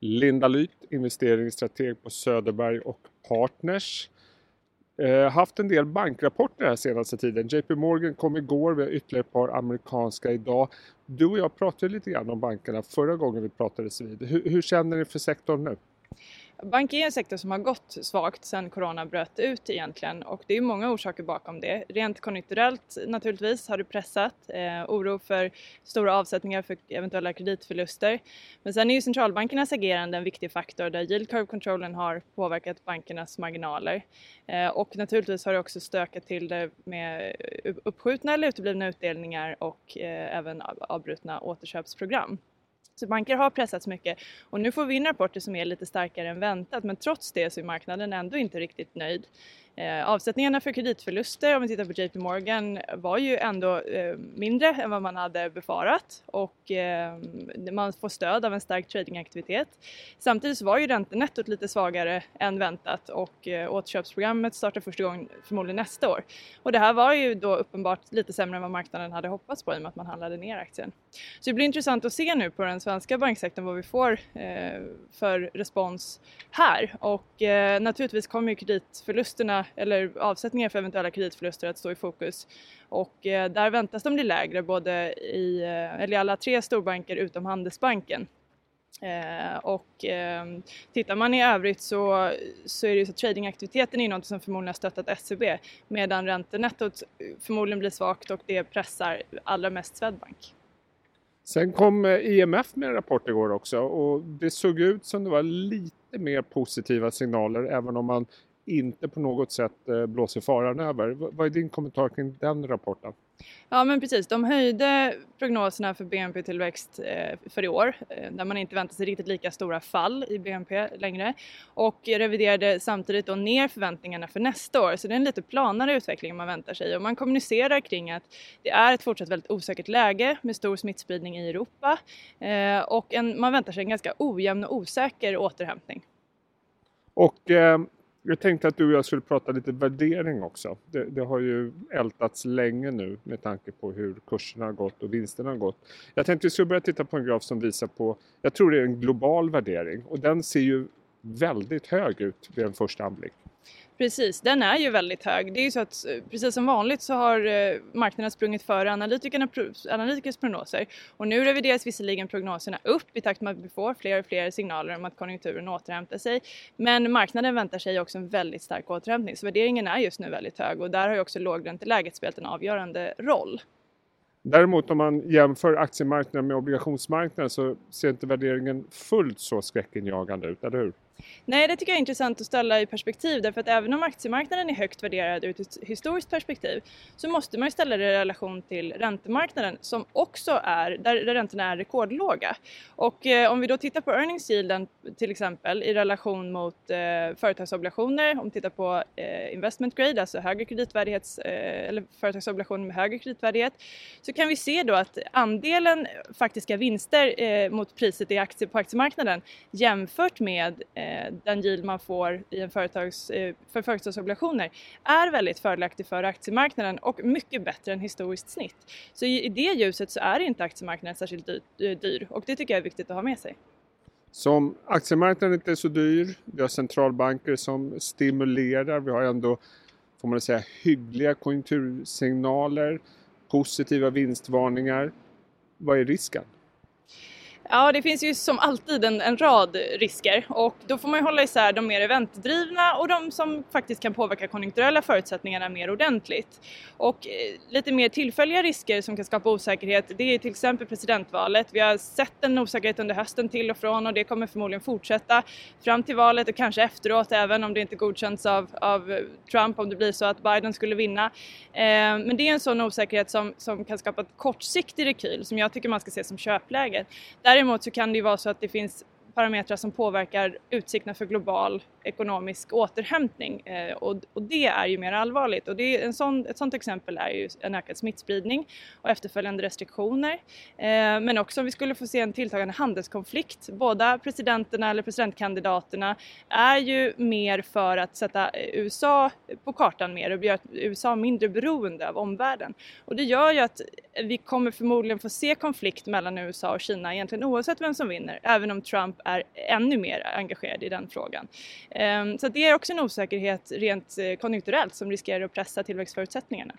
Linda Lyth, investeringsstrateg på Söderberg och Partners. Eh, haft en del bankrapporter här senaste tiden. JP Morgan kom igår, vi har ytterligare ett par amerikanska idag. Du och jag pratade lite grann om bankerna förra gången vi pratades vid. Hur, hur känner ni för sektorn nu? Bank är en sektor som har gått svagt sedan corona bröt ut egentligen och det är många orsaker bakom det. Rent konjunkturellt naturligtvis har det pressat, eh, oro för stora avsättningar för eventuella kreditförluster. Men sen är ju centralbankernas agerande en viktig faktor där yield curve controllen har påverkat bankernas marginaler. Eh, och naturligtvis har det också stökat till det med uppskjutna eller uteblivna utdelningar och eh, även avbrutna återköpsprogram. Så banker har pressats mycket och nu får vi in rapporter som är lite starkare än väntat men trots det så är marknaden ändå inte riktigt nöjd. Eh, avsättningarna för kreditförluster om vi tittar på JP Morgan var ju ändå eh, mindre än vad man hade befarat och eh, man får stöd av en stark tradingaktivitet. Samtidigt så var ju räntenettot lite svagare än väntat och eh, återköpsprogrammet startar första gången förmodligen nästa år. Och det här var ju då uppenbart lite sämre än vad marknaden hade hoppats på i och med att man handlade ner aktien. Så det blir intressant att se nu på den svenska banksektorn vad vi får eh, för respons här och eh, naturligtvis kommer ju kreditförlusterna eller avsättningar för eventuella kreditförluster att stå i fokus. Och eh, där väntas de bli lägre både i, eh, eller i alla tre storbanker utom Handelsbanken. Eh, och eh, tittar man i övrigt så, så är det ju så att tradingaktiviteten är något som förmodligen har stöttat SEB medan räntenettot eh, förmodligen blir svagt och det pressar allra mest Swedbank. Sen kom eh, IMF med en rapport igår också och det såg ut som det var lite mer positiva signaler även om man inte på något sätt eh, blåser faran över. Vad är din kommentar kring den rapporten? Ja men precis, de höjde prognoserna för BNP-tillväxt eh, för i år eh, där man inte väntar sig riktigt lika stora fall i BNP längre och reviderade samtidigt då ner förväntningarna för nästa år så det är en lite planare utveckling man väntar sig och man kommunicerar kring att det är ett fortsatt väldigt osäkert läge med stor smittspridning i Europa och en, man väntar sig en ganska ojämn och osäker återhämtning. Och eh, jag tänkte att du och jag skulle prata lite värdering också. Det, det, har ju ältats länge nu med tanke på hur kurserna har gått och vinsterna har gått. Jag tänkte att vi skulle börja titta på en graf som visar på, jag tror det är en global värdering och den ser ju väldigt hög ut vid en första anblick. Precis, den är ju väldigt hög. Det är ju så att eh, precis som vanligt så har eh, marknaden sprungit före analytikernas prognoser och nu revideras visserligen prognoserna upp i takt med att vi får fler och fler signaler om att konjunkturen återhämtar sig. Men marknaden väntar sig också en väldigt stark återhämtning så värderingen är just nu väldigt hög och där har ju också lågränteläget spelat en avgörande roll. Däremot om man jämför aktiemarknaden med obligationsmarknaden så ser inte värderingen fullt så skräckinjagande ut, eller hur? Nej, det tycker jag är intressant att ställa i perspektiv därför att även om aktiemarknaden är högt värderad ur ett historiskt perspektiv så måste man ju ställa det i relation till räntemarknaden som också är, där, där räntorna är rekordlåga. Och eh, om vi då tittar på earnings yielden till exempel i relation mot eh, företagsobligationer, om vi tittar på eh, investment grade, alltså högre kreditvärdighets, eh, eller företagsobligationer med högre kreditvärdighet, så kan vi se då att andelen faktiska vinster eh, mot priset i aktie, på aktiemarknaden jämfört med Eh, Eh, den yield man får i en företags, eh, för företagsobligationer är väldigt fördelaktig för aktiemarknaden och mycket bättre än historiskt snitt. Så i det ljuset så är inte aktiemarknaden särskilt eh, dyr och det tycker jag är viktigt att ha med sig. Så om aktiemarknaden inte är så dyr, vi har centralbanker som stimulerar, vi har ändå får man säga hyggliga konjunktursignaler, positiva vinstvarningar. Vad är risken? Ja, det finns ju som alltid en, en, rad risker och då får man ju hålla isär de mer eventdrivna och de som faktiskt kan påverka konjunkturella förutsättningarna mer ordentligt. Och eh, lite mer tillfälliga risker som kan skapa osäkerhet, det är till exempel presidentvalet. Vi har sett en osäkerhet under hösten till och från och det kommer förmodligen fortsätta fram till valet och kanske efteråt även om det inte godkänns av, av Trump om det blir så att Biden skulle vinna. Eh, men det är en sån osäkerhet som, som kan skapa ett kortsiktig rekyl som jag tycker man ska se som köpläge. Där Däremot så kan det ju vara så att det finns parametrar som påverkar utsikterna för global ekonomisk återhämtning eh, och, och, det är ju mer allvarligt och det är en sån, ett sådant exempel är ju en ökad smittspridning och efterföljande restriktioner. Eh, men också om vi skulle få se en tilltagande handelskonflikt. Båda presidenterna eller presidentkandidaterna är ju mer för att sätta USA på kartan mer och göra USA mindre beroende av omvärlden. Och det gör ju att vi kommer förmodligen få se konflikt mellan USA och Kina egentligen oavsett vem som vinner, även om Trump är ännu mer engagerade i den frågan. Ehm, så det är också en osäkerhet rent konjunkturellt som riskerar att pressa tillväxtförutsättningarna.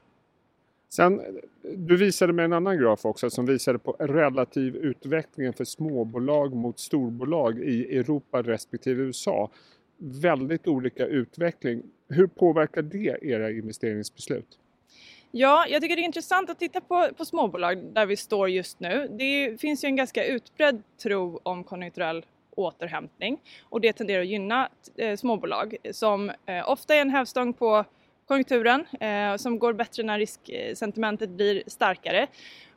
Sen, du visade med en annan graf också som visade på relativ utvecklingen för småbolag mot storbolag i Europa respektive USA. Väldigt olika utveckling. Hur påverkar det era investeringsbeslut? Ja, jag tycker det är intressant att titta på, på småbolag där vi står just nu. Det finns ju en ganska utbredd tro om konjunkturell återhämtning. Och det tenderar att gynna eh, småbolag som eh, ofta är en hävstång på konjunkturen eh, som går bättre när risksentimentet blir starkare.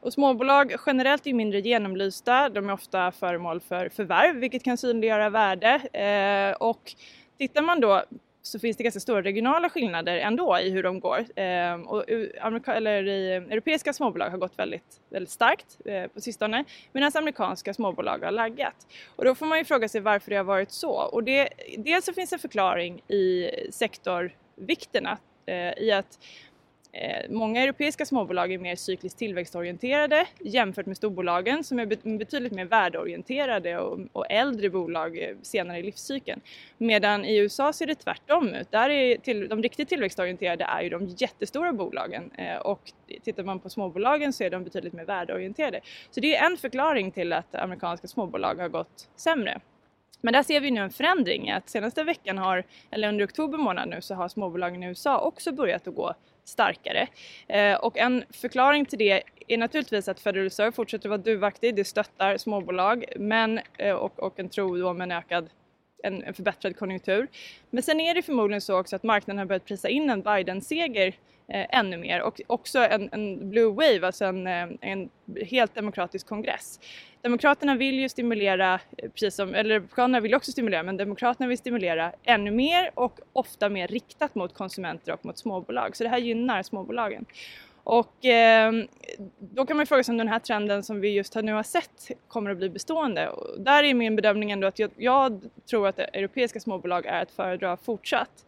Och småbolag generellt är mindre genomlysta, de är ofta föremål för förvärv vilket kan synliggöra värde. Eh, och tittar man då så finns det ganska stora regionala skillnader ändå i hur de går. Eh, och Amerika eller i, europeiska småbolag har gått väldigt, väldigt starkt eh, på sistone medan amerikanska småbolag har laggat. Och då får man ju fråga sig varför det har varit så. Och det, dels så finns en förklaring i sektorvikterna Eh, i att Eh, många europeiska småbolag är mer cykliskt tillväxtorienterade jämfört med storbolagen som är betydligt mer värdeorienterade och, äldre bolag eh, senare i livscykeln. Medan i USA ser det tvärtom ut. Där är till, de riktigt tillväxtorienterade är ju de jättestora bolagen eh, och tittar man på småbolagen så är de betydligt mer värdeorienterade. Så det är en förklaring till att amerikanska småbolag har gått sämre. Men där ser vi nu en förändring att senaste veckan har, eller under oktober månad nu så har småbolagen i USA också börjat att gå starkare. Eh, och en förklaring till det är naturligtvis att Federal Reserve fortsätter vara duvaktig, det stöttar småbolag men, eh, och, och en tro då med en ökad en, en förbättrad konjunktur. Men sen är det förmodligen så också att marknaden har börjat prisa in en Biden-seger eh, ännu mer och också en, en blue wave, alltså en, eh, en helt demokratisk kongress. Demokraterna vill ju stimulera, eh, precis som, eller Republikanerna vill också stimulera, men Demokraterna vill stimulera ännu mer och ofta mer riktat mot konsumenter och mot småbolag. Så det här gynnar småbolagen. Och eh, då kan man fråga sig om den här trenden som vi just nu har sett kommer att bli bestående. Och där är min bedömning ändå att jag, jag tror att europeiska småbolag är att föredra fortsatt.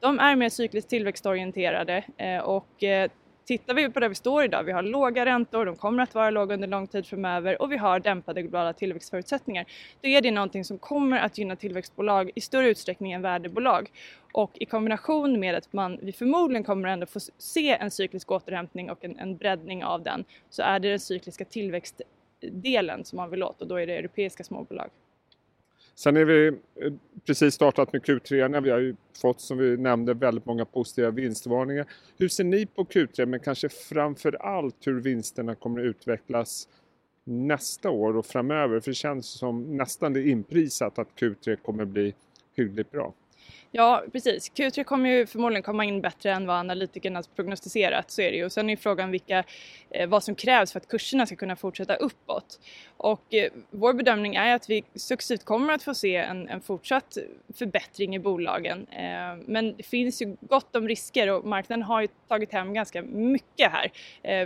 De är mer cykliskt tillväxtorienterade eh, och eh, Tittar vi på där vi står idag, vi har låga räntor, de kommer att vara låga under lång tid framöver och vi har dämpade globala tillväxtförutsättningar. Då är det någonting som kommer att gynna tillväxtbolag i större utsträckning än värdebolag. Och i kombination med att man, vi förmodligen kommer ändå få se en cyklisk återhämtning och en, en breddning av den, så är det den cykliska tillväxtdelen som man vill åt och då är det europeiska småbolag. Sen är vi eh, precis startat med Q3. Vi har ju fått, som vi nämnde, väldigt många positiva vinstvarningar. Hur ser ni på Q3, men kanske framför allt hur vinsterna kommer att utvecklas nästa år och framöver? För det känns som nästan det inprisat att Q3 kommer bli hyggligt bra. Ja, precis. Q3 kommer ju förmodligen komma in bättre än vad analytikerna prognostiserat, så är det ju. Och sen är frågan vilka, eh, vad som krävs för att kurserna ska kunna fortsätta uppåt. Och eh, vår bedömning är att vi successivt kommer att få se en, en fortsatt förbättring i bolagen. Eh, men det finns ju gott om risker och marknaden har ju tagit hem ganska mycket här.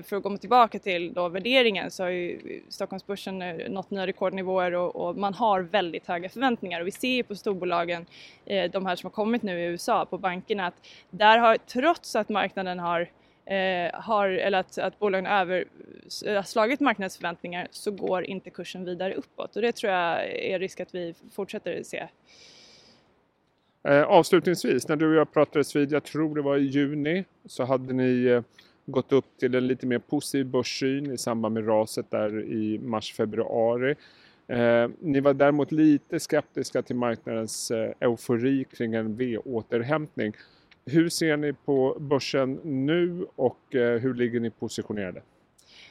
För att komma tillbaka till då värderingen så har ju Stockholmsbörsen nått nya rekordnivåer och, och, man har väldigt höga förväntningar och vi ser ju på storbolagen, de här som har kommit nu i USA på bankerna att där har trots att marknaden har eh, har, eller att, att bolagen över, har slagit marknadsförväntningar så går inte kursen vidare uppåt och det tror jag är risk att vi fortsätter se. Eh, avslutningsvis, när du och jag pratades vid, jag tror det var i juni, så hade ni eh, gått upp till en lite mer positiv börssyn i samband med raset där i mars-februari. Eh, ni var däremot lite skeptiska till marknadens eh, eufori kring en V-återhämtning. Hur ser ni på börsen nu och eh, hur ligger ni positionerade?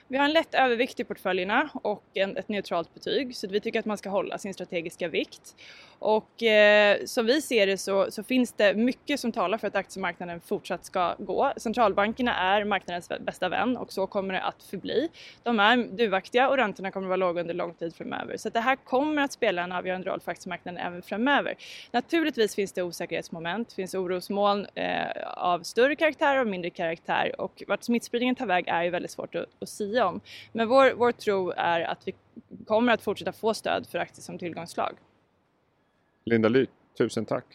Vi har en lätt övervikt i portföljerna och en, ett neutralt betyg så vi tycker att man ska hålla sin strategiska vikt. Och eh, som vi ser det så, så, finns det mycket som talar för att aktiemarknaden fortsatt ska gå. Centralbankerna är marknadens bästa vän och så kommer det att förbli. De är duvaktiga och räntorna kommer att vara låga under lång tid framöver. Så det här kommer att spela en avgörande roll för aktiemarknaden även framöver. Naturligtvis finns det osäkerhetsmoment, det finns orosmoln eh, av större karaktär och mindre karaktär och vart smittspridningen tar väg är ju väldigt svårt att, att sia om. Men vår, vår tro är att vi kommer att fortsätta få stöd för aktier som tillgångslag. Linda Ly, tusen tack!